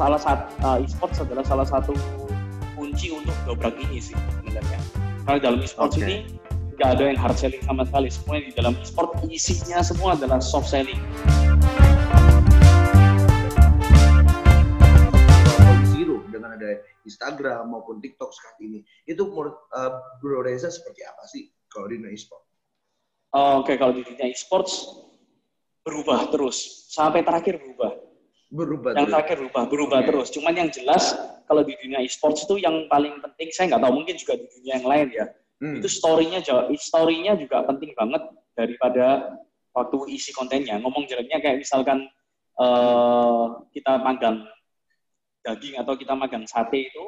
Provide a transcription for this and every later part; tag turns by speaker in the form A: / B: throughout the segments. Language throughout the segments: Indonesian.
A: salah satu uh, e-sports adalah salah satu kunci untuk dobrak ini sih sebenarnya. Karena dalam e-sports
B: Oke.
A: ini nggak ada yang hard selling sama sekali. Semuanya di dalam e-sport isinya semua adalah soft selling.
C: Zero dengan ada Instagram maupun TikTok saat ini itu menurut uh, Bro Reza seperti apa sih kalau di dunia e-sport?
A: Oh, Oke, kalau di dunia e-sports berubah terus sampai terakhir berubah.
C: Berubah
A: yang terakhir berubah berubah
C: Oke.
A: terus. Cuman yang jelas kalau di dunia e-sports itu yang paling penting saya nggak tahu mungkin juga di dunia yang lain ya.
C: Hmm.
A: Itu story-nya story-nya juga penting banget daripada waktu isi kontennya. Ngomong jeleknya kayak misalkan eh, kita magang daging atau kita magang sate itu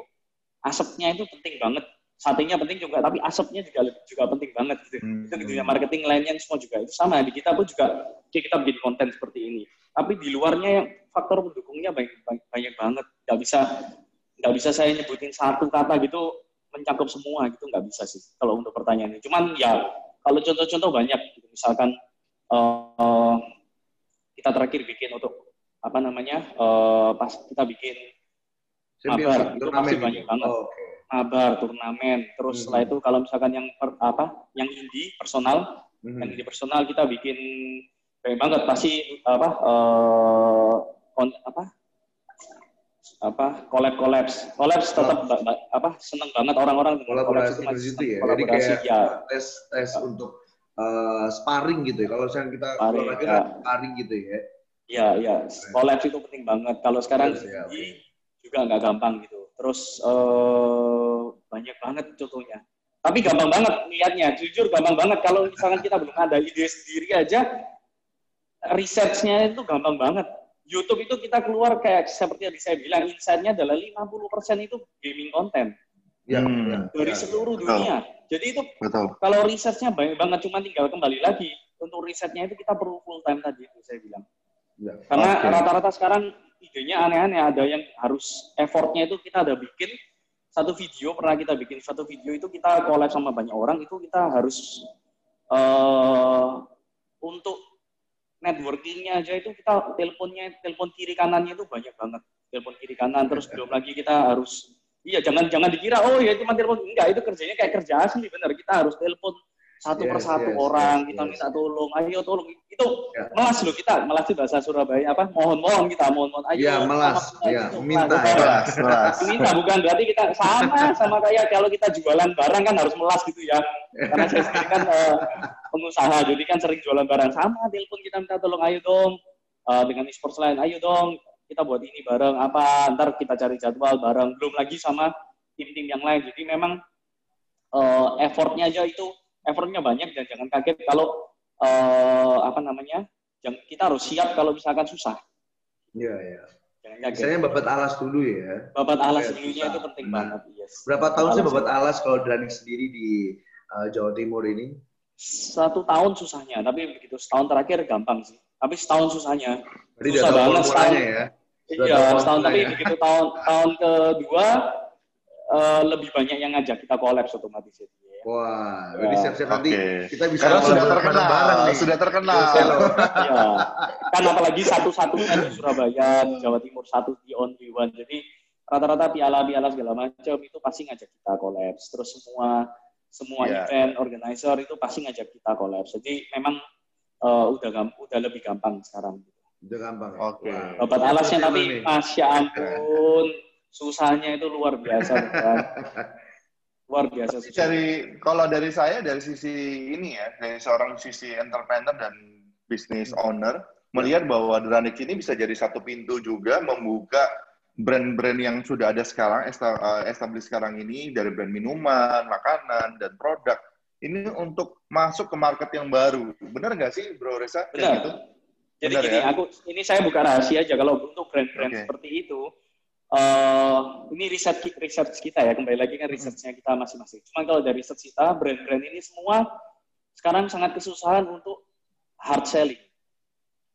A: asapnya itu penting banget. Satenya penting juga, tapi asapnya juga juga penting banget gitu.
C: Hmm.
A: Itu di dunia marketing lainnya semua juga itu sama. Di kita pun juga kita bikin konten seperti ini. Tapi di luarnya yang faktor pendukungnya banyak, banyak, banyak banget. Nggak bisa nggak bisa saya nyebutin satu kata gitu mencakup semua gitu nggak bisa sih kalau untuk pertanyaan ini. Cuman ya kalau contoh-contoh banyak gitu. misalkan eh, kita terakhir bikin untuk apa namanya eh, pas kita bikin Mabar, itu pasti
C: turnamen
A: banyak
C: gitu.
A: banget.
C: Oh,
A: kabar turnamen. Terus
C: Hmm.
A: setelah itu kalau misalkan yang per- apa yang indie personal
C: Mhm.
A: yang indie personal kita bikin banyak banget pasti apa eh, kon- apa apa collab collabs collabs tetap ba- apa seneng banget orang-orang dengan collabs
C: Kolaborasi
A: itu masih
C: di situ
A: seneng
C: ya. Jadi
A: kolaborasi
C: kayak
A: ya
C: tes tes untuk uh, sparring gitu ya. Kalau misalnya kita
A: Sparring, ya.
C: sparring gitu ya.
A: ya ya collabs itu penting banget kalau sekarang
C: ya, oke.
A: indie juga nggak gampang gitu terus eh, banyak banget contohnya tapi gampang banget lihatnya jujur gampang banget kalau misalkan kita belum ada ide sendiri aja researchnya itu gampang banget YouTube itu kita keluar kayak seperti yang saya bilang insight-nya adalah 50% itu gaming konten
C: Ya,
B: Hmm.
C: ya,
A: dari
C: ya.
A: seluruh
B: Betul.
A: dunia. Jadi itu
B: Betul.
A: kalau researchnya banyak banget cuma tinggal kembali lagi untuk risetnya itu kita perlu full time tadi itu saya bilang.
C: Ya.
A: Karena
B: Oke.
A: rata-rata sekarang idenya aneh-aneh ada yang harus effortnya itu kita ada bikin satu video pernah kita bikin satu video itu kita collab sama banyak orang itu kita harus eh untuk networkingnya aja itu kita teleponnya telepon kiri kanannya itu banyak banget. Telepon kiri kanan terus belum lagi kita harus iya jangan jangan dikira oh ya cuma telepon. Enggak itu kerjanya kayak kerja asli bener. Kita harus telepon satu
C: Yes,
A: persatu
C: yes,
A: orang
C: yes,
A: kita
C: yes.
A: minta tolong ayo tolong itu
C: Ya.
A: melas loh kita melas itu bahasa Surabaya apa mohon mohon kita mohon mohon ayo
C: Ya, melas.
A: sama kita
C: Ya,
A: itu,
C: minta
A: melas.
C: ya.
B: Jelas, jelas.
A: minta bukan berarti kita sama sama kayak kalau kita jualan barang kan harus melas gitu ya karena saya sendiri kan eh, pengusaha jadi kan sering jualan barang sama telepon kita minta tolong ayo dong Eh, dengan e-sports lain ayo dong kita buat ini bareng apa ntar kita cari jadwal bareng belum lagi sama tim-tim yang lain jadi memang eh, effortnya aja itu effortnya banyak dan jangan kaget kalau eh, apa namanya kita harus siap kalau misalkan susah
C: Iya, iya.
A: jangan kaget
C: Misalnya babat alas dulu ya.
A: babat alas
C: Oke,
A: dulunya
C: susah.
A: itu penting
C: Nah,
A: banget yes
C: Berapa tahun sih babat alas kalau Dani sendiri di uh, Jawa Timur ini?
A: satu tahun susahnya tapi begitu setahun terakhir gampang sih tapi setahun susahnya
C: Berarti
A: Susah banget, setahun.
C: ya.
A: Iya
C: tahu
A: setahun tapi
C: formulanya.
A: begitu tahun tahun kedua eh, lebih banyak yang ngajak kita kolaps otomatis jadi ya.
C: Wah, berarti
A: Ya.
C: siap-siap nanti kita bisa
B: Karena sudah terkenal,
C: bareng nih.
B: sudah terkenal.
A: Iya. kan apalagi satu-satunya di Surabaya di Jawa Timur satu di only one jadi rata-rata piala-piala segala macam itu pasti ngajak kita kolaps terus semua semua
B: Iya.
A: event organizer itu pasti ngajak kita kolaps jadi memang eh, udah udah lebih gampang sekarang
C: Udah gampang. ya?
B: Oke.
C: Wah.
A: Obat alasnya tapi masya ampun susahnya itu luar biasa kan. luar biasa susah.
B: dari kalau dari saya dari sisi ini ya dari seorang sisi entrepreneur dan business owner melihat bahwa Dranik ini bisa jadi satu pintu juga membuka brand-brand yang sudah ada sekarang eh, established sekarang ini dari brand minuman, makanan dan produk ini untuk masuk ke market yang baru. Benar nggak sih, Bro Reza?
A: Benar.
B: gitu?
A: Jadi
B: Benar
A: gini,
B: ya?
A: aku ini saya buka rahasia aja kalau untuk brand-brand
B: Oke.
A: seperti itu. Eh ini riset research kita ya kembali lagi kan researchnya kita masing-masing. Cuma kalau dari research kita brand-brand ini semua sekarang sangat kesusahan untuk hard selling.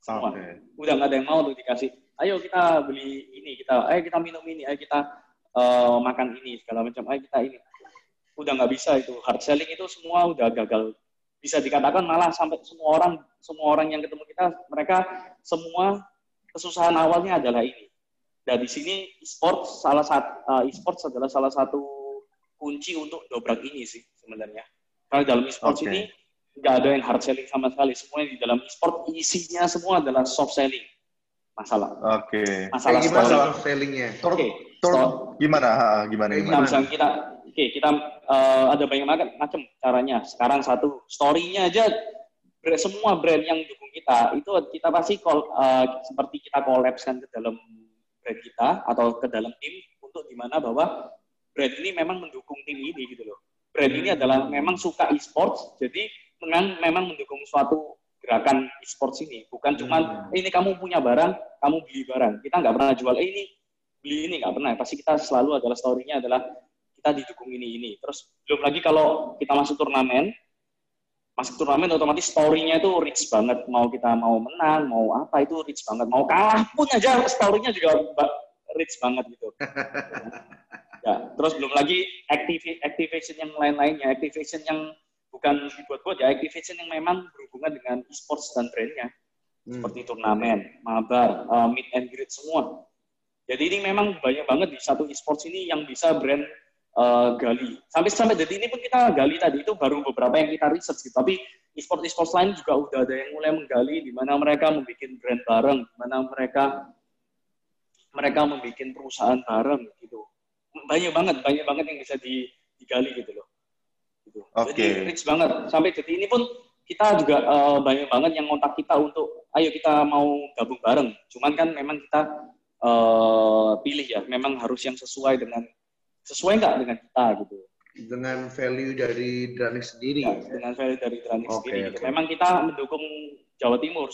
A: Semua.
B: Oke.
A: Udah nggak ada yang mau tuh dikasih. Ayo kita beli ini, kita, ayo kita minum ini, ayo kita eh, makan ini segala macam, ayo kita ini. Udah nggak bisa itu hard selling itu semua udah gagal. Bisa dikatakan malah sampai semua orang semua orang yang ketemu kita mereka semua kesusahan awalnya adalah ini Dan di sini e-sport salah satu uh, e-sport adalah salah satu kunci untuk dobrak ini sih sebenarnya. Karena dalam e-sport okay. ini nggak ada yang hard selling sama sekali. Semuanya di dalam e-sport isinya semua adalah soft selling. Masalah.
B: Oke. Okay.
C: Masalah gimana soft sellingnya?
B: Oke. Okay. So, gimana? Ha, gimana?
A: Gimana? Misalnya kita, oke okay, kita uh, ada banyak macam caranya. Sekarang satu story-nya aja semua brand yang dukung kita itu kita pasti call, uh, seperti kita collapskan ke dalam brand kita atau ke dalam tim untuk di mana bahwa brand ini memang mendukung tim ini gitu loh. Brand ini adalah memang suka e-sports, jadi memang memang mendukung suatu gerakan e-sports ini. Bukan cuma hmm. ini kamu punya barang, kamu beli barang. Kita nggak pernah jual eh, ini beli ini nggak pernah. Pasti kita selalu adalah story-nya adalah kita didukung ini ini. Terus belum lagi kalau kita masuk turnamen, masuk turnamen otomatis story-nya itu rich banget. Mau kita mau menang, mau apa itu rich banget. Mau kalah pun aja story-nya juga rich banget gitu. ya, terus belum lagi activ activation yang lain-lainnya, activation yang bukan dibuat-buat ya, activation yang memang berhubungan dengan e-sports dan brandnya. Hmm. Seperti turnamen, mabar, uh, meet and greet semua. Jadi ini memang banyak banget di satu e-sports ini yang bisa brand uh, gali. Sampai sampai detik ini pun kita gali tadi itu baru beberapa yang kita research gitu. Tapi e-sport e-sport lain juga udah ada yang mulai menggali di mana mereka membuat brand bareng, di mana mereka mereka membuat perusahaan bareng gitu. Banyak banget, banyak banget yang bisa digali gitu loh. Gitu. Okay. Jadi rich banget. Sampai detik ini pun kita juga uh, banyak banget yang ngontak kita untuk ayo kita mau gabung bareng. Cuman kan memang kita uh, pilih ya, memang harus yang sesuai dengan sesuai nggak dengan kita gitu.
C: Dengan value dari Dranik sendiri. Ya,
A: dengan value dari Dranik okay, sendiri. Okay. Gitu. Memang kita mendukung Jawa Timur.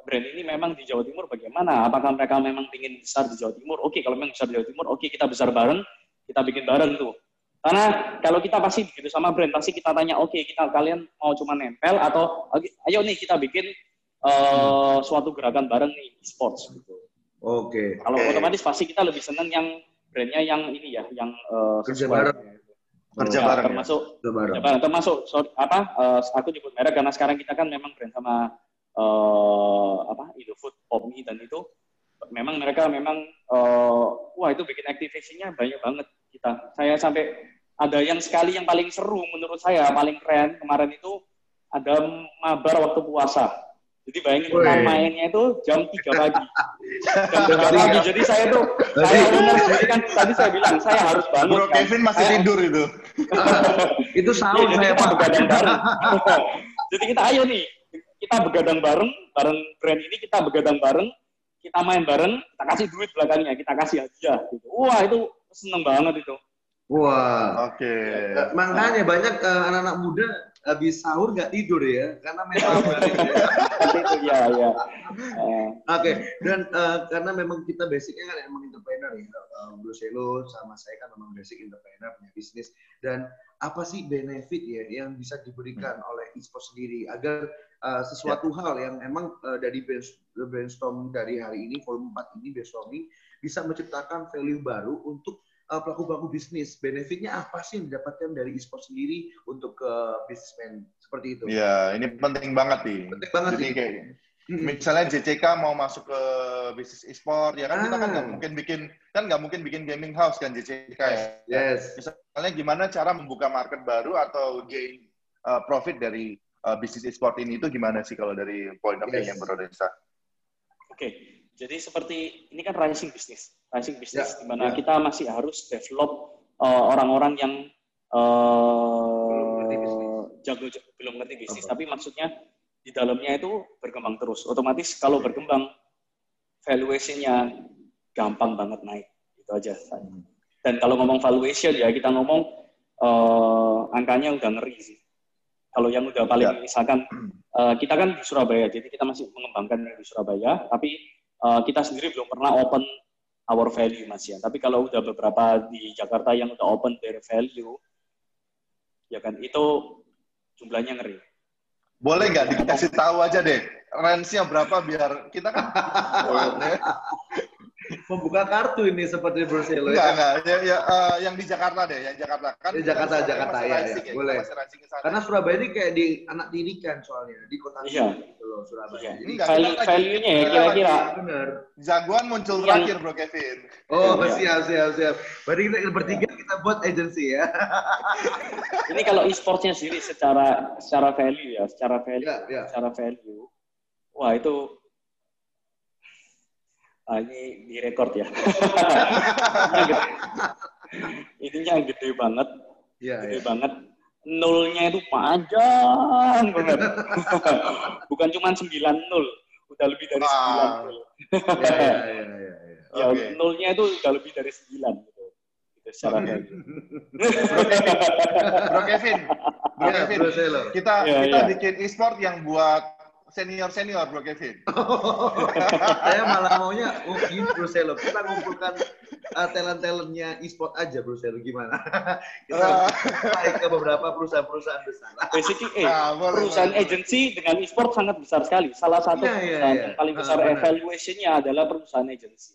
A: Brand ini memang di Jawa Timur bagaimana? Apakah mereka memang ingin besar di Jawa Timur? Oke, kalau memang besar di Jawa Timur, oke kita besar bareng, kita bikin bareng tuh. Karena kalau kita pasti begitu sama brand, pasti kita tanya, oke okay, kita kalian mau cuma nempel atau ayo nih kita bikin uh, suatu gerakan bareng nih sports gitu.
C: Oke. Okay.
A: Kalau okay. otomatis pasti kita lebih seneng yang brandnya yang ini ya, yang uh,
C: kerja bareng.
B: Kerja ya, bareng.
A: Termasuk ya. kerja bareng. Termasuk so, apa? Uh, aku nyebut merek karena sekarang kita kan memang brand sama uh, apa? Indofood, Popmi dan itu memang mereka memang uh, wah itu bikin activation-nya banyak banget kita. Saya sampai ada yang sekali yang paling seru menurut saya, paling keren kemarin itu ada mabar waktu puasa. Jadi bayangin kita mainnya itu jam 3 pagi. jam 3 pagi. Jadi saya tuh, saya benar jadi kan tadi saya bilang, saya harus bangun.
B: Bro kan. Kevin masih saya, tidur itu.
C: itu sahur ya, saya
A: Pak. begadang bareng. jadi kita ayo nih, kita begadang bareng, bareng brand ini kita begadang bareng, kita main bareng, kita kasih duit belakangnya, kita kasih hadiah. Gitu. Wah itu seneng banget itu.
C: Wah, oke. Okay. Eh, makanya banyak uh, anak-anak muda habis sahur nggak tidur ya, karena memang
A: ya, ya.
C: Uh. Oke, dan uh, karena memang kita basicnya kan emang entrepreneur ya, uh, Bro Selo sama saya kan memang basic entrepreneur punya bisnis. Dan apa sih benefit ya yang bisa diberikan hmm. oleh e-sport sendiri agar uh, sesuatu ya. hal yang emang uh, dari brainstorm dari hari ini volume 4 ini brainstorming bisa menciptakan value baru untuk uh, pelaku-pelaku bisnis. Benefitnya apa sih yang didapatkan dari e-sport sendiri untuk ke uh, bisnismen seperti itu?
B: Iya, ini penting banget nih.
C: Penting banget
B: Jadi kayak misalnya JCK mau masuk ke bisnis e-sport ya kan ah. kita kan nggak ah. mungkin bikin kan nggak mungkin bikin gaming house kan JCK ya.
C: Yes.
B: Misalnya gimana cara membuka market baru atau gain uh, profit dari uh, bisnis e-sport ini itu gimana sih kalau dari point of view yes. yang berodesa?
A: Oke, okay. jadi seperti ini kan rising bisnis rising bisnis ya, di mana ya. kita masih harus develop uh, orang-orang yang uh, jago belum ngerti bisnis, tapi maksudnya di dalamnya itu berkembang terus. Otomatis kalau berkembang valuation-nya gampang banget naik. Itu aja. Dan kalau ngomong valuation ya kita ngomong uh, angkanya udah ngeri sih. Kalau yang udah paling ya. misalkan uh, kita kan di Surabaya, jadi kita masih mengembangkan di Surabaya, tapi uh, kita sendiri belum pernah open our value mas ya. Tapi kalau udah beberapa di Jakarta yang udah open their value, ya kan itu jumlahnya ngeri.
B: Boleh nggak dikasih tahu aja deh, range-nya berapa biar kita kan
C: membuka kartu ini seperti Bruselo.
B: Enggak, enggak. Ya, ya, uh, yang di Jakarta deh, yang Jakarta kan.
C: Di Jakarta, Jakarta ya, ya.
B: ya.
C: boleh. Karena Surabaya ini kayak di anak tirikan soalnya di kota
A: iya.
C: gitu loh Surabaya. Iya.
A: Ini value, value-nya ya kira-kira.
C: Benar.
B: Jagoan muncul yang... terakhir Bro Kevin.
C: Oh, iya. siap, siap, siap. Berarti kita bertiga kita buat agency ya.
A: ini kalau e-sportnya sendiri secara secara value ya, secara value,
C: ya, ya.
A: secara value. Wah, itu ah, ini direkord ya. Ininya gede banget.
C: Ya,
A: gede
C: ya.
A: banget. Nolnya itu panjang banget. Bukan cuma 9 nol, udah lebih dari
B: ah.
A: 9 nol.
C: ya, ya, ya, ya, ya.
A: ya okay. nolnya itu udah lebih dari 9 gitu. Gitu secara value.
B: Bro Kevin, Bro
C: Ya,
B: Kevin,
C: Bro
B: kita
A: Ya,
B: kita
A: ya.
B: bikin e-sport yang buat senior senior Bro Kevin.
C: Saya malah maunya oh, ini Bruselo. Kita ngumpulkan uh, talent-talentnya e-sport aja Bruselo gimana? kita naik ke beberapa perusahaan-perusahaan besar.
A: Basically, eh,
B: Nah, boleh,
A: perusahaan
B: boleh.
A: agency dengan e-sport sangat besar sekali. Salah satu
C: Iya, iya,
A: perusahaan
C: iya.
A: yang paling besar
C: Ah, benar.
A: evaluation-nya adalah perusahaan agency.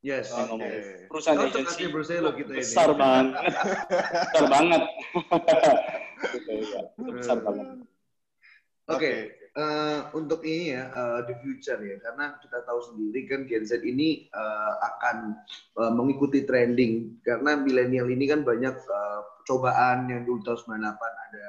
C: Yes.
A: Saya ngomong. Perusahaan
C: Cocok
A: agency
C: kasih Bruselo kita ini.
A: besar banget, besar banget. gitu, ya. Besar banget.
C: Oke, eh, untuk ini ya, eh, the future ya, karena kita tahu sendiri kan Gen Z ini eh, akan eh, mengikuti trending, karena milenial ini kan banyak eh, cobaan yang dulu tahun 98 ada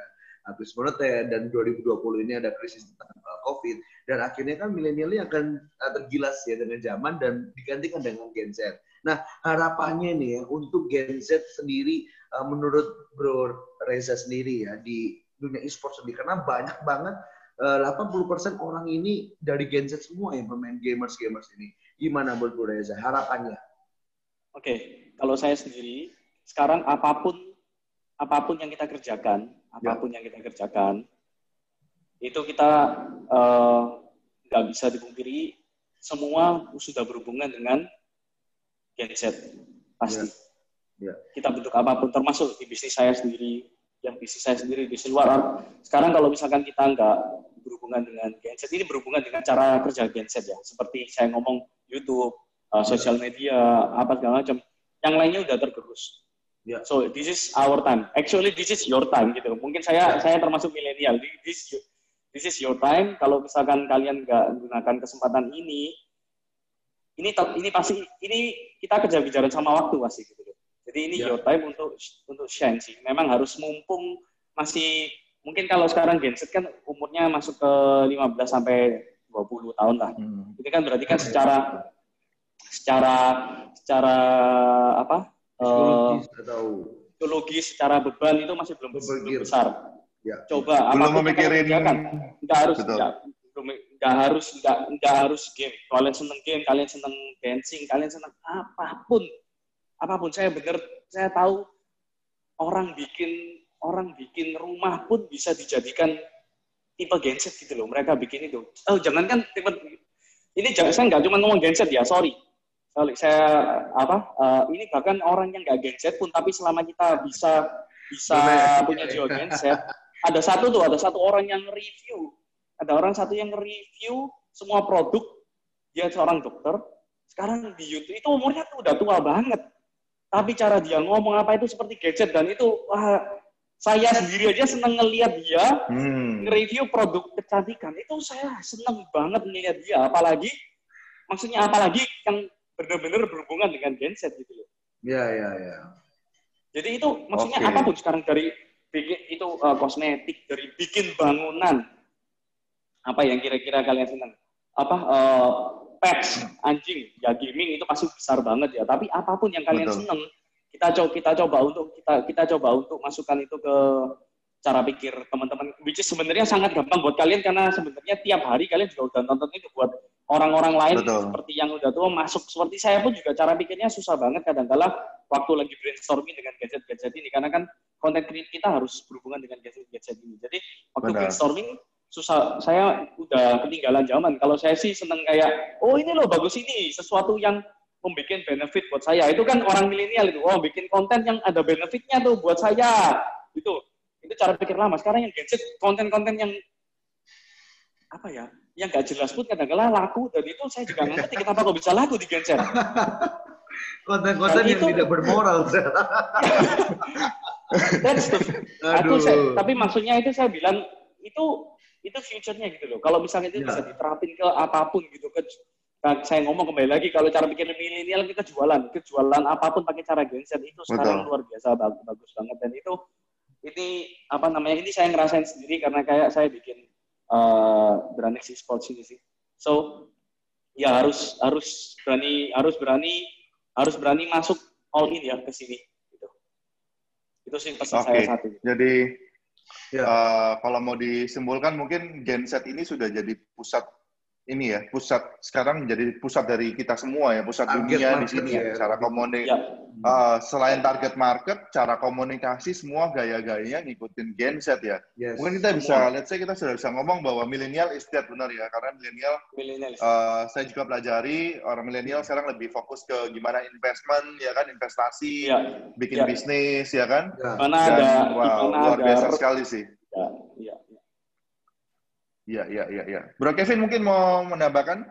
C: krisis moneter dan 2020 ini ada krisis tentang COVID. Dan akhirnya kan milenial ini akan tergilas ya dengan zaman dan digantikan dengan Gen Z. Nah harapannya nih ya untuk Gen Z sendiri eh, menurut Bro Reza sendiri ya di dunia e-sport sendiri. Karena banyak banget 80% orang ini dari Gen Z semua yang bermain gamers-gamers ini. Gimana menurut Bro Reza? Harapannya?
A: Oke, kalau saya sendiri sekarang apa pun apa pun yang kita kerjakan, apa pun yang kita kerjakan, itu kita eh, nggak bisa dipungkiri semua sudah berhubungan dengan Gen Z pasti.
C: Ya.
A: Kita bentuk apa pun, termasuk di bisnis saya sendiri, yang bisnis saya sendiri bisnis luar. Sekarang kalau misalkan kita nggak berhubungan dengan Gen Z, ini berhubungan dengan cara kerja Gen Z ya. Seperti saya ngomong YouTube, uh, sosial media, apa segala macam. Yang lainnya udah tergerus.
C: Ya.
A: So this is our time. Actually this is your time gitu. Mungkin saya saya termasuk milenial. This this is your time. Kalau misalkan kalian nggak menggunakan kesempatan ini, ini ini pasti ini kita kejar-kejaran sama waktu pasti gitu. Jadi ini
C: Ya.
A: your time untuk untuk shine sih. Memang harus mumpung masih mungkin kalau sekarang Gen Z kan umurnya masuk ke 15 sampai 20 tahun lah.
B: Hmm.
A: Ini kan berarti kan secara secara secara apa? eh,
C: atau
A: psikologis secara beban itu masih belum, belum besar.
C: ya.
A: Coba
B: Belum
A: apa pun yang
B: memikirin-
A: kalian kerjakan, nggak harus
B: Betul.
A: nggak belum- nggak harus nggak nggak harus game. Kalian seneng game, kalian seneng dancing, kalian seneng apa pun, apa pun. Saya bener, saya tahu orang bikin orang bikin rumah pun bisa dijadikan tipe genset gitu loh. Mereka bikin itu. Oh jangankan tipe ini jangan saya nggak cuma ngomong genset ya, sorry. Sorry, saya apa? eh, ini bahkan orang yang nggak genset pun, tapi selama kita bisa bisa punya jiwa genset, ada satu tuh, ada satu orang yang review, ada orang satu yang review semua produk, dia seorang dokter, sekarang di YouTube itu umurnya tuh udah tua banget, tapi cara dia ngomong apa itu seperti gadget dan itu wah, saya sendiri aja seneng ngelihat dia
B: Hmm.
A: nge-review produk kecantikan itu saya seneng banget ngelihat dia apalagi maksudnya apalagi yang benar-benar berhubungan dengan genset gitu loh
C: Ya, ya, ya.
A: jadi itu maksudnya
B: Oke.
A: apa pun sekarang dari bikin itu uh, kosmetik dari bikin bangunan apa yang kira-kira kalian seneng apa uh, pets anjing ya gaming itu pasti besar banget ya tapi apa pun yang kalian
B: Betul.
A: seneng kita coba kita coba untuk kita kita coba untuk masukkan itu ke cara pikir teman-teman which is sebenarnya sangat gampang buat kalian karena sebenarnya tiap hari kalian juga udah nonton itu buat orang-orang lain
B: Betul.
A: seperti yang udah tua masuk seperti saya pun juga cara pikirnya susah banget kadang-kala waktu lagi brainstorming dengan gadget-gadget ini karena kan konten kita harus berhubungan dengan gadget-gadget ini jadi waktu
B: Benar.
A: brainstorming susah. Saya udah ketinggalan zaman. Kalau saya sih seneng kayak oh ini loh bagus ini sesuatu yang membuat benefit buat saya. Itu kan orang milenial itu. Oh bikin konten yang ada benefitnya tuh buat saya. Itu itu cara pikir lama. Sekarang yang gadget konten-konten yang apa ya yang gak jelas pun kadang-kadang laku. Dan itu saya juga ngerti kenapa kok bisa laku di Genset.
C: Konten-konten yang
A: itu-
C: tidak bermoral.
A: That's the,
C: Aduh.
A: aku saya- tapi maksudnya itu saya bilang itu itu future-nya gitu loh. Kalau misalnya itu
C: Ya.
A: bisa diterapin ke apa pun gitu ke kan saya ngomong kembali lagi kalau cara pikir milenial kita jualan, kejualan apa pun pakai cara genset itu sekarang
B: Betul.
A: luar biasa bagus, bagus banget dan itu ini apa namanya ini saya ngerasain sendiri karena kayak saya bikin uh, berani si sports ini sih. So ya harus harus berani harus berani harus berani masuk all in ya ke sini gitu. Itu sih pesan
B: Oke.
A: saya satu.
B: Jadi
C: Ya.
B: eh, kalau mau disimpulkan mungkin genset ini sudah jadi pusat ini ya, pusat sekarang menjadi pusat dari kita semua ya, pusat
C: Target
B: dunia di sini
C: ya.
B: ya. Cara komunikasi
A: Ya,
B: Eh, selain target market, cara komunikasi semua gaya-gayanya ngikutin genset ya.
C: Yes.
B: Mungkin kita bisa, let's say kita sudah bisa ngomong bahwa milenial is dead benar ya, karena milenial eh, saya juga pelajari orang milenial sekarang lebih fokus ke gimana investment ya kan, investasi,
A: Iya,
B: bikin
A: ya.
B: bisnis ya kan.
C: Ya.
A: mana
B: Dan,
A: ada
B: wow,
A: mana
B: luar
A: ada
B: biasa sekali sih.
A: Ya, ya.
B: Iya, iya, iya, iya. Bro Kevin mungkin mau menambahkan?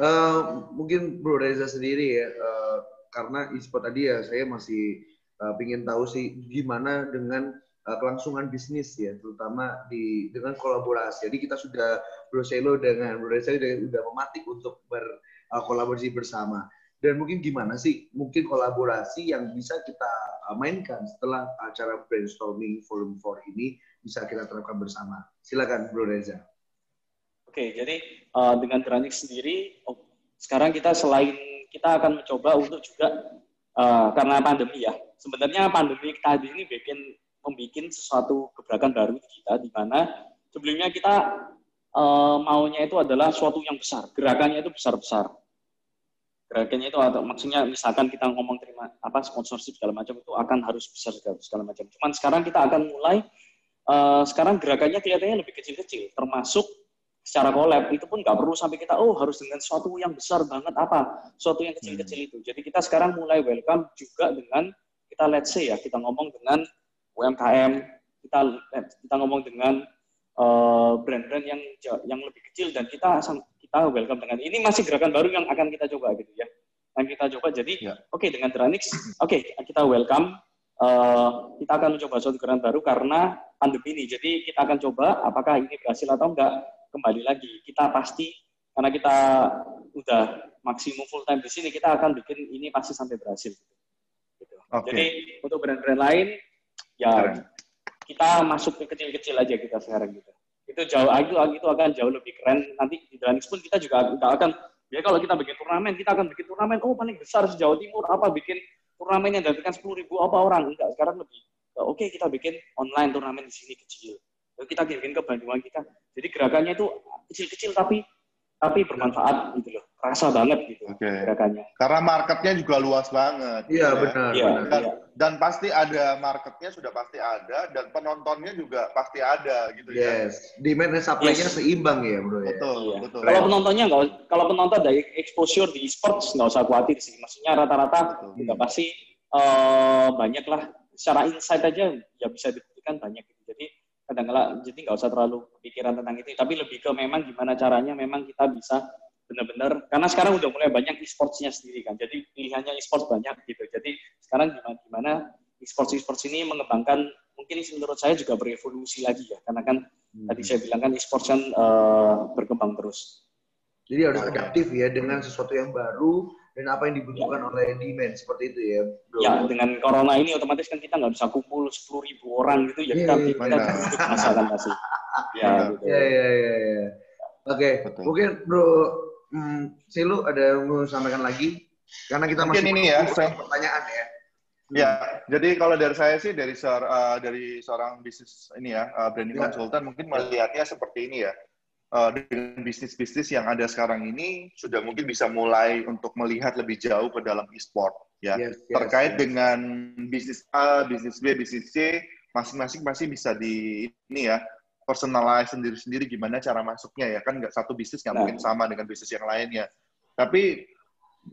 C: Eh, mungkin Bro Reza sendiri ya, eh, karena e-sport tadi ya saya masih eh, pingin tahu sih gimana dengan eh, kelangsungan bisnis ya, terutama di dengan kolaborasi. Jadi kita sudah Bro Selo dengan Bro Reza udah, udah mematik untuk berkolaborasi bersama. Dan mungkin gimana sih mungkin kolaborasi yang bisa kita mainkan setelah acara brainstorming volume 4 ini bisa kita terapkan bersama. Silakan Bro Reza.
A: Oke, jadi uh, dengan Dranix sendiri, oh, sekarang kita selain kita akan mencoba untuk juga uh, karena pandemi ya. Sebenarnya pandemi tadi ini bikin membuat sesuatu gebrakan baru di kita, di mana sebelumnya kita uh, maunya itu adalah suatu yang besar, gerakannya itu besar-besar. Gerakannya itu atau maksudnya misalkan kita ngomong terima apa sponsorship segala macam itu akan harus besar segala, segala macam. Cuman sekarang kita akan mulai uh, sekarang gerakannya kelihatannya lebih kecil-kecil, termasuk secara collab itu pun nggak perlu sampai kita oh harus dengan sesuatu yang besar banget apa sesuatu yang kecil-kecil itu. Jadi kita sekarang mulai welcome juga dengan kita let's say ya kita ngomong dengan UMKM kita kita ngomong dengan eh, brand-brand yang yang lebih kecil dan kita kita welcome dengan ini masih gerakan baru yang akan kita coba gitu ya. Yang kita coba jadi
B: Ya.
A: oke dengan Dranix oke kita welcome Eh, kita akan mencoba suatu gerakan baru karena pandemi ini jadi kita akan coba apakah ini berhasil atau enggak kembali lagi kita pasti karena kita udah maksimum full time di sini kita akan bikin ini pasti sampai berhasil gitu.
B: Oke.
A: Jadi untuk brand-brand lain ya
B: Keren.
A: kita masuk ke kecil-kecil aja kita sekarang gitu. Itu jauh itu itu akan jauh lebih keren nanti di Dranix pun kita juga nggak akan ya kalau kita bikin turnamen kita akan bikin turnamen oh paling besar se Jawa Timur apa bikin turnamen yang datangkan sepuluh ribu apa orang enggak sekarang lebih oke kita bikin online turnamen di sini kecil Lalu kita bikin ke Bandungan kita jadi gerakannya itu kecil-kecil tapi tapi bermanfaat gitu loh rasa banget gitu
B: Oke.
A: gerakannya
B: Karena marketnya juga luas banget.
C: Iya
B: ya.
C: benar.
A: Iya,
C: benar.
B: Dan,
A: iya.
B: dan pasti ada marketnya sudah pasti ada dan penontonnya juga pasti ada gitu ya.
C: Yes, demand dan supply-nya
A: Yes.
C: seimbang ya, bro. Ya?
B: Betul,
A: Iya.
B: betul.
A: Kalau penontonnya nggak, kalau penonton dari exposure di e-sports nggak usah khawatir sih. Maksudnya rata-rata udah pasti eh, banyak lah. Secara insight aja ya bisa dibuktikan banyak. Gitu. Jadi kadang-kala jadi nggak usah terlalu pikiran tentang itu. Tapi lebih ke memang gimana caranya memang kita bisa benar-benar karena sekarang udah mulai banyak e-sportsnya sendiri kan. Jadi pilihannya e-sports banyak gitu. Jadi sekarang gimana gimana e-sports e-sports ini mengembangkan mungkin menurut saya juga berevolusi lagi ya. Karena kan tadi saya bilang kan e-sports kan eh, berkembang terus.
C: Jadi harus adaptif ya dengan sesuatu yang baru dan apa yang dibutuhkan oleh demand seperti itu ya, bro.
A: Ya dengan corona ini otomatis kan kita nggak bisa kumpul sepuluh ribu orang gitu ya kita
C: Iya, iya,
A: kita
B: benar.
A: hidup masalah masih. Ya
B: Benar.
A: gitu.
C: Ya, ya, ya, ya. Oke,
B: Betul.
C: mungkin bro, hmm, Silu ada yang mau sampaikan lagi? Karena kita
B: Mungkin
C: masih
B: ini ya, saya-
C: pertanyaan ya.
B: Ya, jadi kalau dari saya sih dari seor- uh, dari seorang bisnis ini ya uh, branding
C: Ya.
B: konsultan mungkin melihatnya seperti ini ya. Uh, dengan bisnis-bisnis yang ada sekarang ini sudah mungkin bisa mulai untuk melihat lebih jauh ke dalam e-sport ya.
C: Yes, yes,
B: Terkait
C: yes.
B: dengan bisnis A, bisnis B, bisnis C, masing-masing pasti bisa di ini ya personalize sendiri-sendiri gimana cara masuknya ya kan nggak satu bisnis nggak
A: Nah.
B: mungkin sama dengan bisnis yang lainnya. Tapi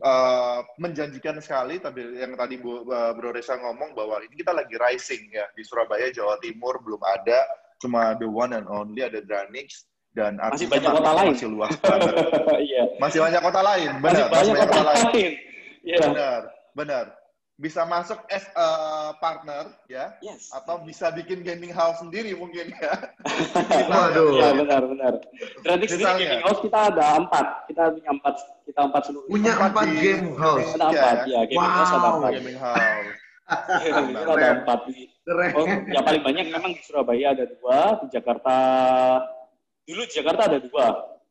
B: uh, menjanjikan sekali tapi yang tadi Bu, uh, Bro Reza ngomong bahwa ini kita lagi rising ya di Surabaya Jawa Timur belum ada cuma the one and only ada Dranix dan
A: Masih
B: artinya
A: banyak kota lain.
B: masih luas banget.
A: Iya.
B: Masih banyak kota lain,
A: Masih
B: benar.
A: banyak kota lain. Iya.
B: Benar, benar. Bisa masuk as a partner ya,
A: Yes.
B: atau bisa bikin gaming house sendiri mungkin ya.
C: Waduh.
A: Iya benar benar. Granix sendiri
B: Misalnya.
A: gaming house kita ada empat. Kita punya empat. Kita empat seluruh.
C: Punya empat
B: di
C: game house.
A: Ada empat ya. Gaming house ada
C: Wow.
A: empat.
B: gaming house.
A: Kita ada empat. Oh, yang paling banyak memang di Surabaya ada dua. Di Jakarta dulu di Jakarta ada dua.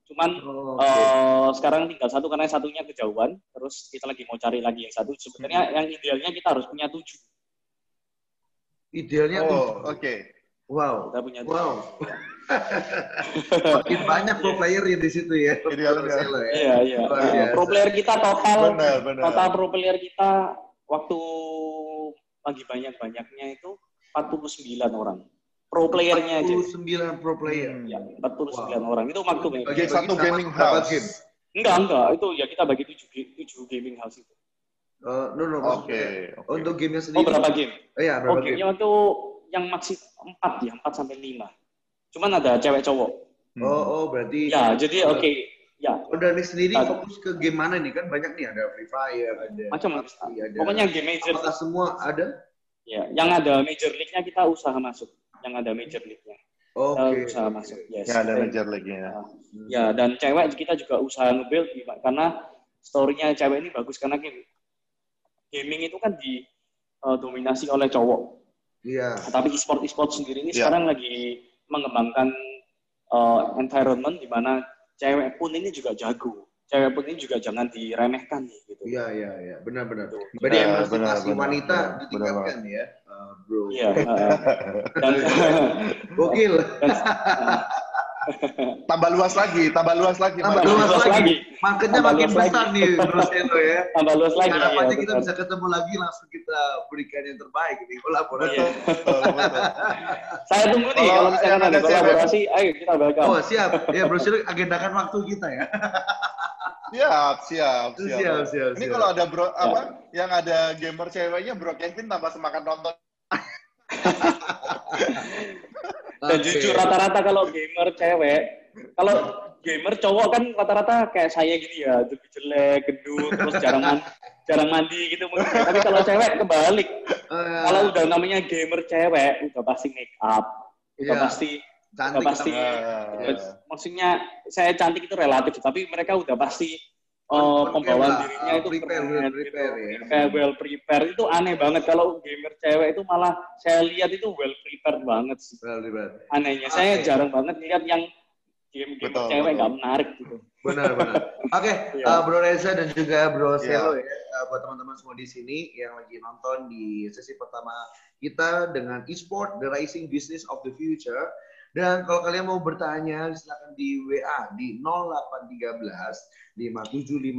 A: Cuman
C: Oh,
A: eh, sekarang tinggal satu karena satunya kejauhan. Terus kita lagi mau cari lagi yang satu. Sebenarnya yang idealnya kita harus punya tujuh.
C: Idealnya tuh.
B: Oh, oke.
C: Wow.
A: Kita punya tujuh.
C: Wow. Makin banyak pro player ya di situ ya.
B: Idealnya.
C: Ya.
A: Iya iya. Pro player kita total
B: Benar, benar.
A: total pro player kita waktu lagi banyak-banyaknya itu 49 orang. Pro playernya aja.
C: 49 pro player.
B: Hmm.
A: Ya, 49
C: Wow.
A: orang. Itu maklum ya.
B: Bagi satu gaming
C: berapa
B: house.
C: game?
A: Enggak, enggak. Itu ya kita bagi 7, 7 gaming house itu.
C: Eh, no, no,
B: Oke.
C: maksudnya
B: oke.
C: Untuk gamenya
A: Oh,
C: sendiri.
A: berapa game? Oh,
C: berapa game?
A: gamenya waktu yang maksimal 4 ya, 4 sampai 5. Cuman ada cewek cowok.
B: Hmm.
C: Oh, oh, berarti.
A: Ya, jadi oke. Ya,
C: Oh, Dani sendiri
A: Ada.
C: fokus ke game mana nih? Kan banyak nih, ada Free Fire, ada
A: macam
C: ada...
A: Pokoknya game major.
C: Apakah semua ada?
A: Ya, yang ada major league-nya kita usaha masuk. Yang ada major league-nya.
C: Oke.
A: Kita usaha masuk. Yes.
B: Ya, ada major league-nya.
A: Ya, dan cewek kita juga usaha nge-build karena story-nya cewek ini bagus karena game- gaming itu kan didominasi oleh cowok.
C: Iya.
A: Tapi e-sport e-sport sendiri ini
B: Ya.
A: sekarang lagi mengembangkan uh, environment di mana cewek pun ini juga jago. Cewek pun ini juga jangan diremehkan gitu.
C: Iya, iya, iya. Benar-benar.
A: Tuh.
C: Berarti
B: Benar,
C: emansipasi
B: benar, benar,
C: wanita
B: benar,
C: ditingkatkan ya, eh, bro.
A: Iya. uh, dan,
C: Gokil.
A: dan
B: Tambah luas lagi, tambah luas lagi.
C: Tambah luas
A: luas
C: lagi.
A: lagi.
C: Marketnya makin
A: luas
C: besar
A: lagi.
C: nih, Bro Selo ya.
A: tambah luas lagi.
C: Harapannya
A: ya,
C: kita
A: benar.
C: bisa ketemu lagi, langsung kita berikan yang terbaik nih, kolaborasi.
A: Iya.
B: Betul, betul.
A: Saya tunggu nih
B: Kalau
A: kalau misalkan
B: yang
A: ada kolaborasi, ayo kita welcome.
C: Oh, siap. Ya, Bro Selo agendakan waktu kita ya.
B: Siap, siap, siap.
C: Siap, siap,
B: Ini
C: siap.
B: kalau ada bro apa yang ada gamer ceweknya Bro Kevin tambah semangat nonton.
A: Dan
C: Oke.
A: jujur rata-rata kalau gamer cewek, kalau gamer cowok kan rata-rata kayak saya gini ya, lebih jelek, gendut, terus jarang mandi, jarang mandi gitu mungkin. Tapi kalau cewek kebalik.
C: Eh,
A: Kalau udah namanya gamer cewek, udah pasti make up, udah
C: Iya.
A: pasti
C: cantik
A: udah pasti.
B: Ah.
A: maksudnya saya cantik itu relatif, tapi mereka udah pasti uh, pembawaan dirinya
C: uh,
A: itu
C: prepare,
A: keren,
C: well
A: gitu.
C: prepare ya.
A: Kayak well prepare itu aneh banget kalau gamer cewek itu malah saya lihat itu well prepared banget sih.
C: Well.
A: Anehnya saya
C: Oke.
A: jarang banget lihat yang game game
B: Betul,
A: cewek nggak menarik gitu.
C: Benar, benar. Oke,
A: Iya.
C: uh, Bro Reza dan juga Bro
B: Iya.
C: Selo ya, uh, buat teman-teman semua di sini yang lagi nonton di sesi pertama kita dengan e-sport, the rising business of the future. Dan kalau kalian mau bertanya, silakan di WA di 0813 5750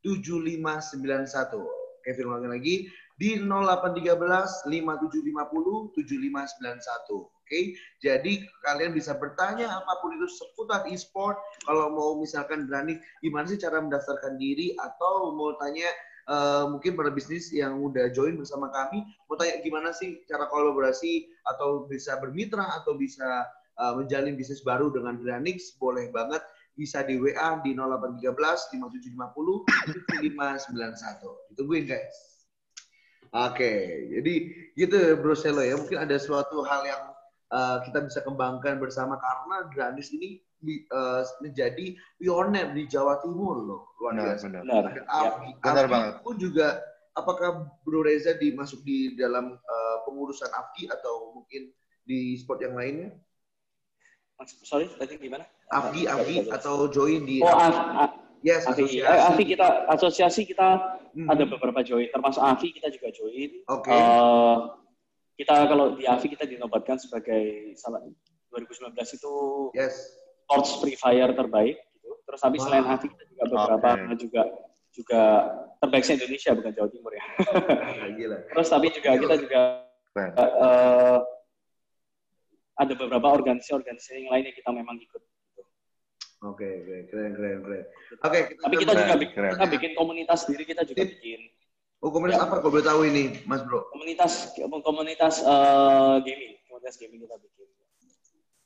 C: 7591. Kevin ulangi lagi di 0813 5750 7591. Oke, jadi kalian bisa bertanya apa pun itu seputar e-sport. Kalau mau misalkan berani, gimana sih cara mendaftarkan diri atau mau tanya eh, mungkin para bisnis yang udah join bersama kami, mau tanya gimana sih cara kolaborasi atau bisa bermitra atau bisa eh, menjalin bisnis baru dengan Granix, boleh banget bisa di WA di 0813 5750 7591. Ditungguin guys. Oke, jadi gitu Bro Selo ya. Mungkin ada suatu hal yang uh, kita bisa kembangkan bersama karena Granis ini uh, menjadi pioner di Jawa Timur loh. Luar
B: Benar,
C: biasa.
B: benar.
A: Benar.
C: Ada
A: Ya.
C: Afi.
B: Benar
C: Afi
B: banget.
C: pun juga apakah Bro Reza dimasuk di dalam uh, pengurusan Afki atau mungkin di sport yang lainnya?
A: Sorry, tadi gimana?
C: Afki,
A: Ah,
C: Afki atau join di
A: Oh, A- A-
C: yes
A: Afi,
C: asosiasi.
A: Eh, Afi kita asosiasi kita
C: Hmm.
A: ada beberapa join, termasuk Afi kita juga join.
C: Oke.
A: Eh, kita kalau di Afi kita dinobatkan sebagai salah 2019 itu
C: Yes.
A: Sports free fire terbaik. Gitu. Terus tapi
C: Wow.
A: selain Afi kita juga beberapa
B: Oke.
A: juga juga terbaik se Indonesia bukan Jawa Timur ya.
C: Gila.
A: Terus tapi juga kita juga eh, ada beberapa organisasi-organisasi yang lain yang kita memang ikut.
C: Oke, oke, keren, keren, keren. Oke,
A: Tapi kita juga bikin,
B: keren.
A: kita bikin komunitas sendiri kita juga bikin
C: Oh, komunitas
A: Ya.
C: apa kalau boleh tahu ini, Mas Bro?
A: komunitas komunitas eh, gaming komunitas gaming kita bikin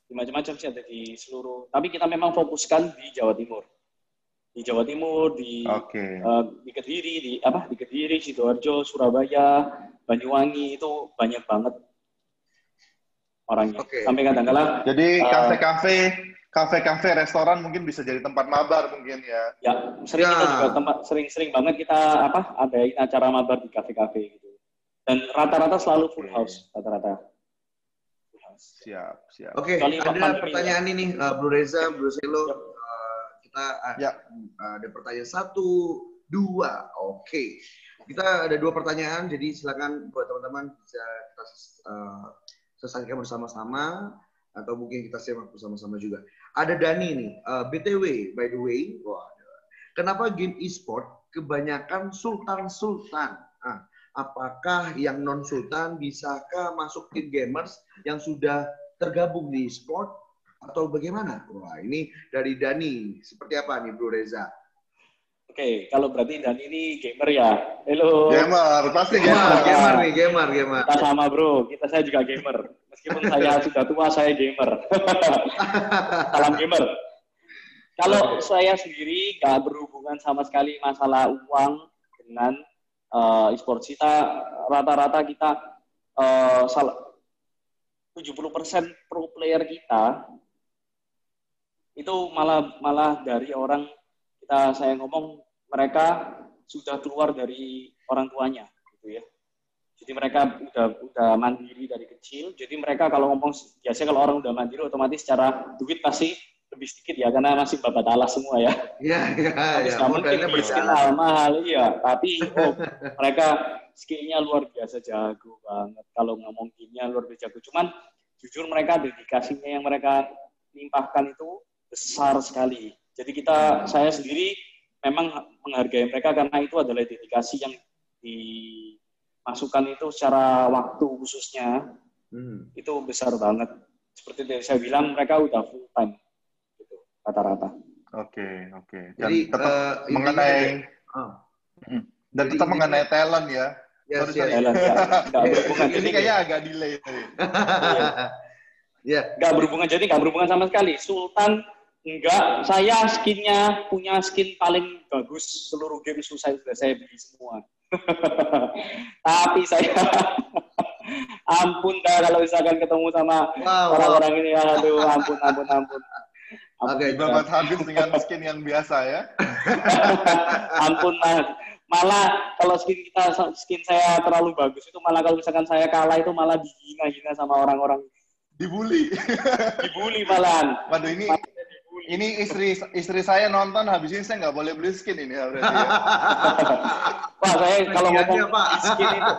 A: di macam-macam sih ada di seluruh. Tapi kita memang fokuskan di Jawa Timur. Di Jawa Timur, di
B: Oke.
A: eh, di Kediri, di apa? Di Kediri, sidoarjo, Surabaya, Banyuwangi itu banyak banget orangnya.
C: Oke.
A: Sampai kadang-kala
B: Jadi
A: Eh,
B: kafe-kafe, kafe-kafe, restoran mungkin bisa jadi tempat mabar mungkin ya.
A: ya sering kita
C: Ya.
A: juga tempat sering-sering banget kita apa adain acara mabar di kafe-kafe gitu. Dan rata-rata selalu full house, rata-rata.
B: Siap, siap.
C: Oke,
A: Kecuali
C: ada pertanyaan ini, uh, Bro Reza, Bro Selo. Uh, kita uh,
B: Ya.
C: ada pertanyaan satu, dua. Oke, kita ada dua pertanyaan, jadi silakan buat teman-teman bisa kita uh, selesaikan bersama-sama atau mungkin kita simak bersama-sama juga. Ada Dani nih, uh, BTW, by the way, wah, kenapa game e-sport kebanyakan sultan-sultan? Ah, apakah yang non sultan bisakah masuk tim gamers yang sudah tergabung di sport atau bagaimana? Wah, ini dari Dani. Seperti apa nih Bro Reza?
A: Oke, kalau berarti Dan ini gamer ya. Halo.
B: Gamer, pasti
C: Gamer,
B: gamer.
C: gamer nih, gamer, gamer.
A: Kita sama bro, kita saya juga gamer. Meskipun saya sudah tua, saya gamer. Salam gamer. Kalau saya sendiri nggak berhubungan sama sekali masalah uang dengan eh, e-sport. Kita rata-rata kita eh, salah 70% pro player kita itu malah malah dari orang kita saya ngomong mereka sudah keluar dari orang tuanya gitu ya. Jadi mereka udah udah mandiri dari kecil. Jadi mereka kalau ngomong biasanya kalau orang udah mandiri otomatis secara duit pasti lebih sedikit ya karena masih babat alas semua ya.
C: Iya, iya, iya. Modalnya berjalan.
A: mahal, iya. Tapi oh, mereka skillnya luar biasa jago banget. Kalau ngomong gamenya luar biasa jago. Cuman jujur mereka dedikasinya yang mereka limpahkan itu besar sekali. Jadi kita saya sendiri memang menghargai mereka karena itu adalah dedikasi yang dimasukkan itu secara waktu khususnya
C: Hmm.
A: itu besar banget. Seperti yang saya bilang mereka udah full time rata-rata.
B: Oke, oke. Dan
C: Jadi
B: tetap
C: intinya
B: mengenai
C: ah,
B: dan
C: jadi
B: tetap
C: intinya-
B: mengenai talent ya.
C: yes,
B: Sorry,
C: yes.
B: sorry.
A: Thailand ya, nggak berhubungan.
B: Ini
A: Jadi
B: kayaknya agak delay tadi.
C: Ya,
A: nggak berhubungan jadi nggak berhubungan sama sekali. Sultan enggak, saya skinnya punya skin paling bagus seluruh game susah sudah saya beli semua. Tapi saya ampun dah kalau misalkan ketemu sama
C: wow, wow.
A: orang-orang ini aduh ampun ampun ampun.
C: Oke,
A: dah.
B: Babat habis dengan skin yang biasa ya.
A: ampun lah. Malah kalau skin kita skin saya terlalu bagus itu malah kalau misalkan saya kalah itu malah dihina-hina sama orang-orang
B: Dibully.
A: dibully malahan.
B: Waduh ini ini istri istri saya nonton habis ini saya nggak boleh beli skin ini ya, berarti ya.
A: Saya kalau ngomong
C: Pak.
A: beli skin itu,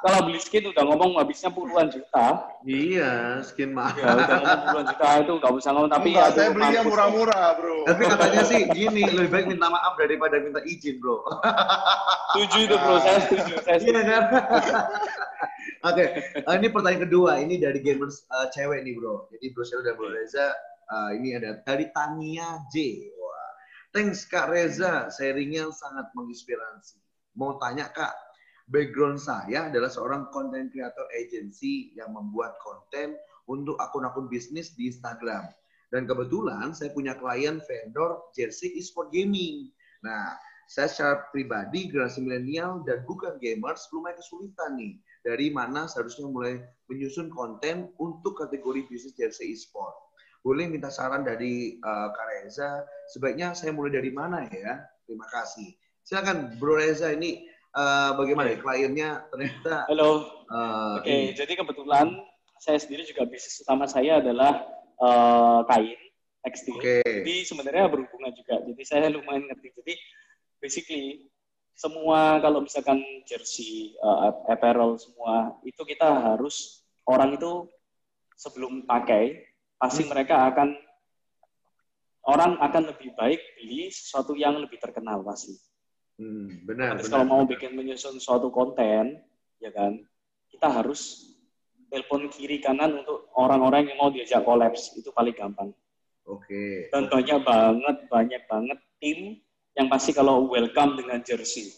A: kalau beli skin udah ngomong habisnya puluhan juta.
C: Iya, skin mahal.
A: Ya, udah ngomong puluhan juta itu nggak usah ngomong. Tapi
B: Enggak,
A: aduh,
B: saya belinya murah-murah, Bro.
C: Tapi katanya sih gini, lebih baik minta maaf daripada minta izin, bro.
A: Setuju itu bro, saya setuju. Saya
C: Iya
A: setuju.
C: kan? Oke, eh, ini pertanyaan kedua. Ini dari gamers eh, cewek nih, bro. Jadi Bro Sel dan Bro Reza, eh, ini ada dari Tania J. Wah, thanks Kak Reza, sharingnya sangat menginspirasi. Mau tanya Kak, background saya adalah seorang content creator agency yang membuat konten untuk akun-akun bisnis di Instagram. Dan kebetulan saya punya klien vendor jersey e-sport gaming. Nah, saya secara pribadi generasi milenial dan bukan gamers lumayan kesulitan nih dari mana seharusnya mulai menyusun konten untuk kategori bisnis jersey e-sport. Boleh minta saran dari uh, Kak Reza, sebaiknya saya mulai dari mana ya? Terima kasih. Silakan Bro Reza ini uh, bagaimana ya kliennya ternyata
A: Halo.
C: uh,
A: Oke,
C: ini.
A: jadi kebetulan saya sendiri juga bisnis utama saya adalah eh, kain tekstil.
C: Oke.
A: Jadi sebenarnya berhubungan juga. Jadi saya lumayan ngerti. Jadi basically semua kalau misalkan jersey, uh, apparel semua itu kita harus orang itu sebelum pakai pasti mereka akan orang akan lebih baik beli sesuatu yang lebih terkenal pasti.
C: Hmm, benar,
A: Terus
C: benar.
A: kalau mau bikin menyusun suatu konten, ya kan, kita harus telepon kiri kanan untuk orang-orang yang mau diajak kolaps itu paling gampang.
C: Oke.
A: Dan banyak banget, banyak banget tim yang pasti kalau welcome dengan jersey.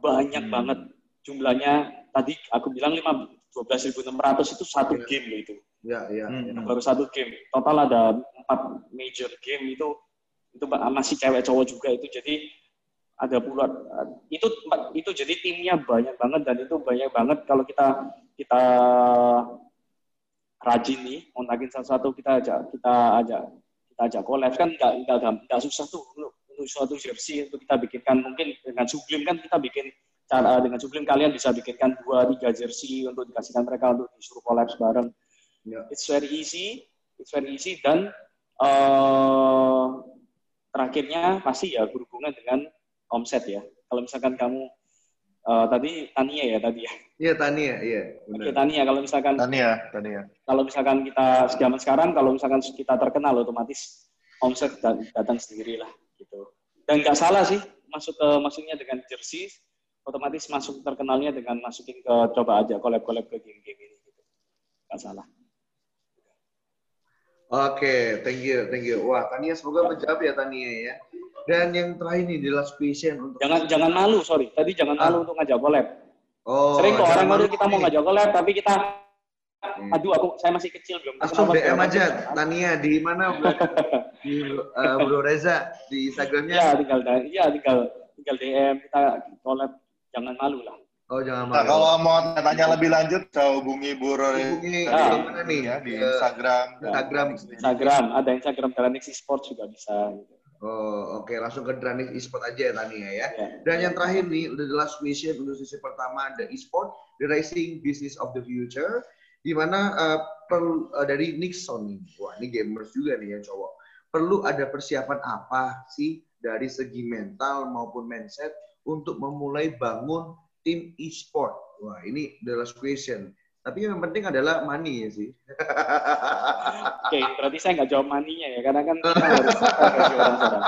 A: Banyak
C: Hmm.
A: banget jumlahnya. Tadi aku bilang 5 12.600 itu satu
C: Iya.
A: game loh itu.
C: Ya, ya.
B: Hmm.
C: ya.
A: baru satu game total ada empat major game itu itu masih cewek cowok juga itu jadi ada puluhan itu itu jadi timnya banyak banget dan itu banyak banget kalau kita kita rajin nih kontakin satu-satu kita ajak kita ajak kita ajak collab kan nggak nggak nggak susah tuh untuk suatu jersey untuk kita bikinkan mungkin dengan Sublim kan kita bikin cara dengan Sublim kalian bisa bikinkan dua tiga jersey untuk dikasihkan mereka untuk disuruh collab bareng
C: Ya.
A: it's very easy it's very easy dan eh terakhirnya pasti ya berhubungan dengan omset ya kalau misalkan kamu eh, tadi Tania ya tadi ya
C: Iya, Tania, iya.
A: Oke. Tania kalau misalkan
B: Tania, Tania.
A: kalau misalkan kita zaman sekarang kalau misalkan kita terkenal otomatis omset dat- datang sendiri lah gitu dan nggak salah sih masuk ke masuknya dengan jersey otomatis masuk terkenalnya dengan masukin ke coba aja collab collab ke game-game ini gitu nggak salah
C: Oke, thank you, thank you. Wah, Tania semoga menjawab ya Tania ya. Dan yang terakhir nih, the last question untuk
A: jangan jangan malu sorry tadi jangan
C: Ah.
A: malu untuk ngajak collab
C: Oh,
A: sering kok orang
C: malu
A: ngadu kita mau ngajak collab tapi kita
C: Hmm.
A: aduh aku saya masih kecil belum
C: Langsung DM aja. Tania di mana Bro? di eh, Bro Reza di Instagramnya.
A: ya tinggal ya tinggal tinggal DM kita collab jangan malu lah
C: Oh jangan
B: Nah, kalau mau tanya lebih lanjut, bisa hubungi Bu Roy
C: Hubungi
A: Ah.
C: di mana nih?
B: ya, di Instagram.
C: Instagram.
A: Instagram ada Instagram Dranix Esports juga bisa.
C: Oh, oke langsung ke Dranis Esport aja ya Tania ya.
A: ya.
C: Dan yang terakhir nih, udah the last question untuk sesi pertama, the e-sport, the racing business of the future, di mana eh, perlu eh, dari Nixon nih, wah ini gamers juga nih yang cowok, perlu ada persiapan apa sih dari segi mental maupun mindset untuk memulai bangun tim e-sport? Wah ini the last question. Tapi yang penting adalah money ya sih.
A: Oke, berarti saya nggak jawab maninya ya, karena kan kita harus orang-orang.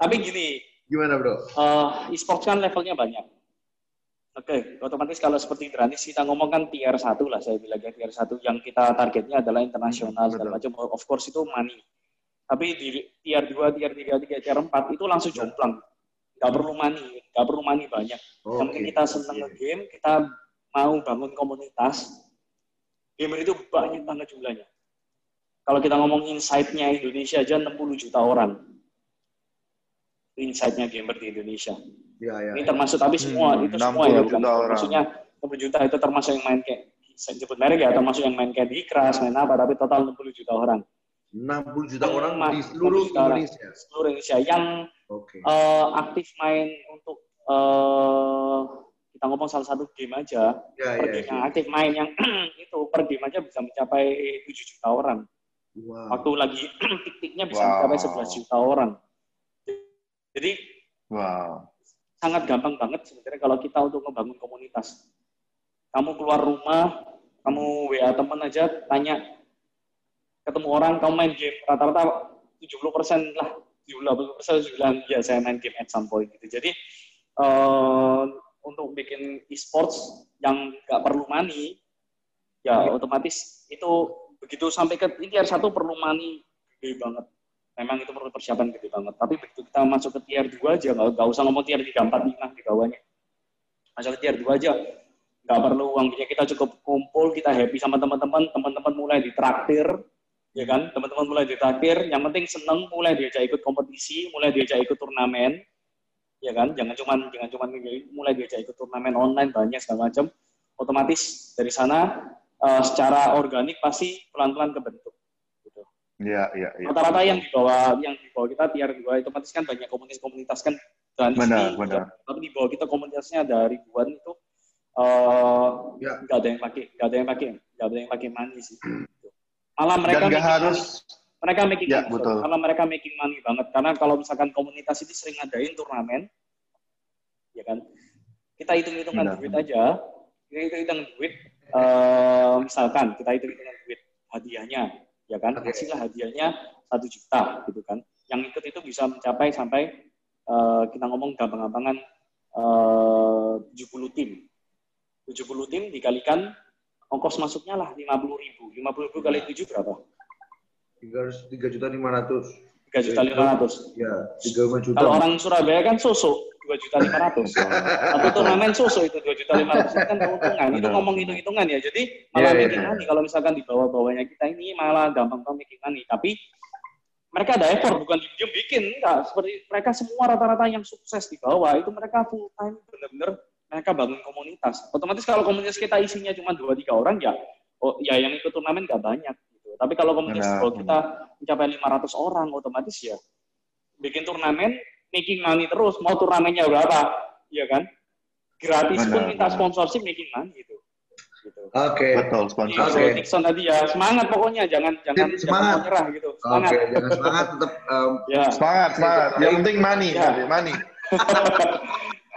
A: Tapi gini,
C: Gimana bro?
A: eh, e-sports kan levelnya banyak. Oke, otomatis kalau seperti Dranis kita ngomong kan tier 1 lah, saya bilang ya tier 1 yang kita targetnya adalah internasional segala macam. Of course itu money. Tapi di tier 2, tier 3, tier, tier 4 itu langsung jomplang. Nggak perlu money, nggak perlu money banyak. Yang penting kita seneng nge-game, kita mau bangun komunitas, gamer itu banyak banget jumlahnya. Kalau kita ngomong insight-nya Indonesia aja 60 juta orang. Insight-nya gamer di Indonesia.
C: Ya, ya.
A: Ini termasuk tapi semua
B: Hmm,
A: itu semua ya
B: 60
A: bukan
B: orang.
A: maksudnya 60 juta itu termasuk yang main kayak saya sebut merek ya termasuk yang main kayak di Crash, main apa tapi total 60 juta orang
C: 60 juta
A: Yang
C: orang di seluruh
A: 60 juta orang.
C: Indonesia.
A: seluruh Indonesia yang
C: Oke.
A: eh, aktif main untuk eh, kita ngomong salah satu game aja
C: Ya,
A: per
C: ya,
A: game
C: ya.
A: yang aktif main yang itu per game aja bisa mencapai 7 juta orang
C: Wow.
A: waktu lagi tik-tiknya bisa
B: Wow.
A: mencapai 11 juta orang jadi
B: Wow.
A: sangat gampang banget sebenarnya kalau kita untuk membangun komunitas. Kamu keluar rumah, kamu WA teman aja, tanya, ketemu orang, kamu main game, rata-rata 70% lah, 70% bilang, ya saya main game at some point. Gitu. Jadi, eh, untuk bikin e-sports yang nggak perlu money, ya otomatis itu begitu sampai ke tier satu perlu money gede banget memang itu perlu persiapan gede banget. Tapi begitu kita masuk ke tier 2 aja, nggak nggak usah ngomong tier 3, 4, 5 di bawahnya. Masuk ke tier 2 aja, nggak perlu uangnya kita cukup kumpul, kita happy sama teman-teman, teman-teman mulai ditraktir, ya kan? Teman-teman mulai ditraktir, yang penting seneng, mulai diajak ikut kompetisi, mulai diajak ikut turnamen, ya kan? Jangan cuman jangan cuman mulai diajak ikut turnamen online banyak segala macam. Otomatis dari sana eh, secara organik pasti pelan-pelan kebentuk. Gitu
B: Iya, iya, iya.
A: rata-rata yang di bawah yang di bawah kita tier 2 itu otomatis kan banyak komunitas-komunitas kan dan
B: Benar, benar.
A: tapi di bawah kita komunitasnya ada ribuan itu eh
C: Ya.
A: nggak ada yang pakai nggak ada yang pakai nggak ada yang pakai money sih malah mereka
B: Dan
A: making
B: harus
A: money. mereka making
B: Ya,
A: money,
B: betul.
A: malah mereka making money banget karena kalau misalkan komunitas itu sering ngadain turnamen ya kan kita hitung-hitungan
B: Benar.
A: duit aja kita hitung-hitungan duit eh, misalkan kita hitung-hitungan duit hadiahnya ya kan
C: Oke.
A: hasilnya hadiahnya satu juta gitu kan yang ikut itu bisa mencapai sampai eh, kita ngomong gampang-gampangan eh, 70 tim 70 tim dikalikan ongkos masuknya lah 50 ribu 50 ribu kali 7 berapa?
C: Tiga tiga juta lima ratus.
A: 3 juta 500
C: Ya, tiga lima juta.
A: kalau orang Surabaya kan sosok dua juta lima ratus. Satu turnamen susu itu dua juta lima ratus kan keuntungan. Itu ngomong hitung-hitungan ya. Jadi malah yeah, making yeah. money kalau misalkan di bawah-bawahnya kita ini malah gampang gampang making money. Tapi mereka ada effort bukan diem bikin enggak seperti mereka semua rata-rata yang sukses di bawah itu mereka full time benar-benar mereka bangun komunitas otomatis kalau komunitas kita isinya cuma dua tiga orang ya oh ya yang ikut turnamen nggak banyak gitu tapi kalau komunitas kalau kita mencapai 500 orang otomatis ya bikin turnamen making money terus mau turnamennya berapa ya kan gratis pun minta sponsorship making money gitu
C: gitu. Oke. Okay.
B: Betul, sponsor.
A: Oke. Okay. Nixon tadi ya semangat pokoknya jangan jangan
C: semangat
A: jangan menyerah gitu. Semangat.
C: Oke, okay, jangan semangat tetap um,
B: ya. semangat, semangat. Yang penting money, ya. money.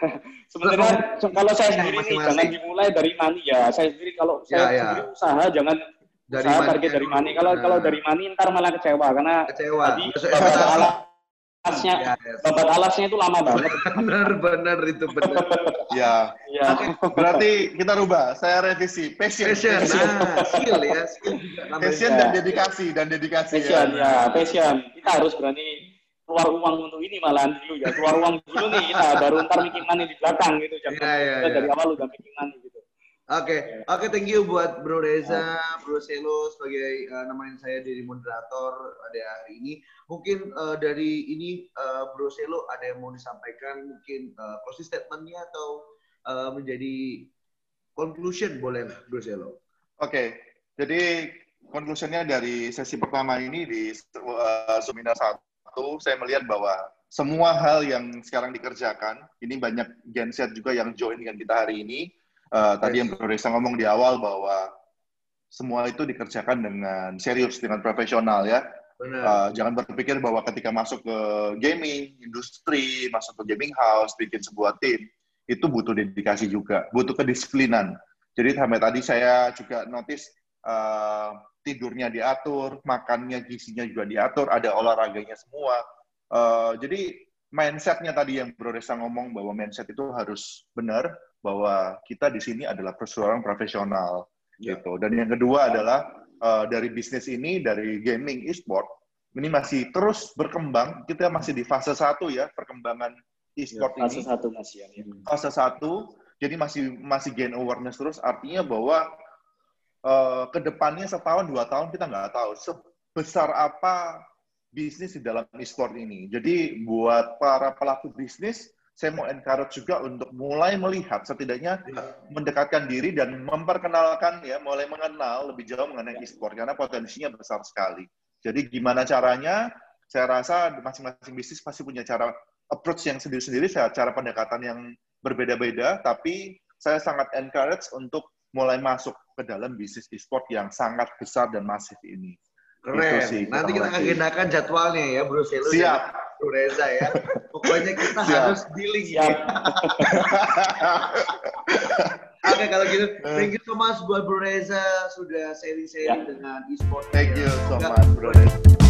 A: Sebenarnya kalau saya sendiri nih jangan dimulai dari money ya. Saya sendiri kalau saya ya, ya. sendiri usaha jangan dari usaha target dari money. Kalau nah. kalau dari money ntar malah kecewa karena
C: kecewa.
A: tadi alasnya ya, ya. babat alasnya itu lama banget.
C: benar benar itu benar.
B: ya. ya. Berarti kita rubah. Saya revisi passion.
C: Passion. passion. Nah, skill ya. Skill
B: Passion dan dedikasi dan dedikasi.
A: Passion ya. ya. Passion. Kita harus berani keluar uang untuk ini malahan dulu ya. Keluar uang dulu nih kita baru ntar bikin money di belakang gitu. Jangan ya, ya, ya. dari awal udah bikin money gitu.
C: Oke, okay. oke, okay, thank you buat Bro Reza, Bro Selo sebagai uh, namain saya jadi moderator pada hari ini. Mungkin uh, dari ini uh, Bro Selo ada yang mau disampaikan, mungkin uh, closing statementnya atau uh, menjadi conclusion boleh Bro Selo. Oke,
B: okay. jadi conclusionnya dari sesi pertama ini di uh, seminar satu, saya melihat bahwa semua hal yang sekarang dikerjakan, ini banyak genset juga yang join dengan kita hari ini Uh, tadi yang Bro Reza ngomong di awal bahwa semua itu dikerjakan dengan serius, dengan profesional ya. Uh, jangan berpikir bahwa ketika masuk ke gaming, industri, masuk ke gaming house, bikin sebuah tim, itu butuh dedikasi juga, butuh kedisiplinan. Jadi sampai tadi saya juga notice uh, tidurnya diatur, makannya, gizinya juga diatur, ada olahraganya semua. Uh, jadi mindsetnya tadi yang Bro Reza ngomong bahwa mindset itu harus benar, bahwa kita di sini adalah seorang profesional ya. gitu. Dan yang kedua adalah uh, dari bisnis ini dari gaming e-sport ini masih terus berkembang. Kita masih di fase satu ya perkembangan e-sport
A: ya, fase
B: ini.
A: Fase satu masih ya.
B: Fase satu. Jadi masih masih gain awareness terus. Artinya bahwa uh, ke depannya setahun dua tahun kita nggak tahu sebesar apa bisnis di dalam e-sport ini. Jadi buat para pelaku bisnis saya mau encourage juga untuk mulai melihat setidaknya ya. mendekatkan diri dan memperkenalkan ya mulai mengenal lebih jauh mengenai e-sport karena potensinya besar sekali. Jadi gimana caranya? Saya rasa masing-masing bisnis pasti punya cara approach yang sendiri-sendiri, cara pendekatan yang berbeda-beda, tapi saya sangat encourage untuk mulai masuk ke dalam bisnis e-sport yang sangat besar dan masif ini.
C: Keren. Sih, Nanti kita agendakan jadwalnya ya, Bro Selu.
B: Siap.
C: Bro Reza ya. Pokoknya kita Siap. harus dealing.
A: Ya.
C: Oke, kalau gitu, thank you so much buat Bro Reza sudah sharing-sharing ya. dengan e-sport.
B: Thank you so much, Bro Reza.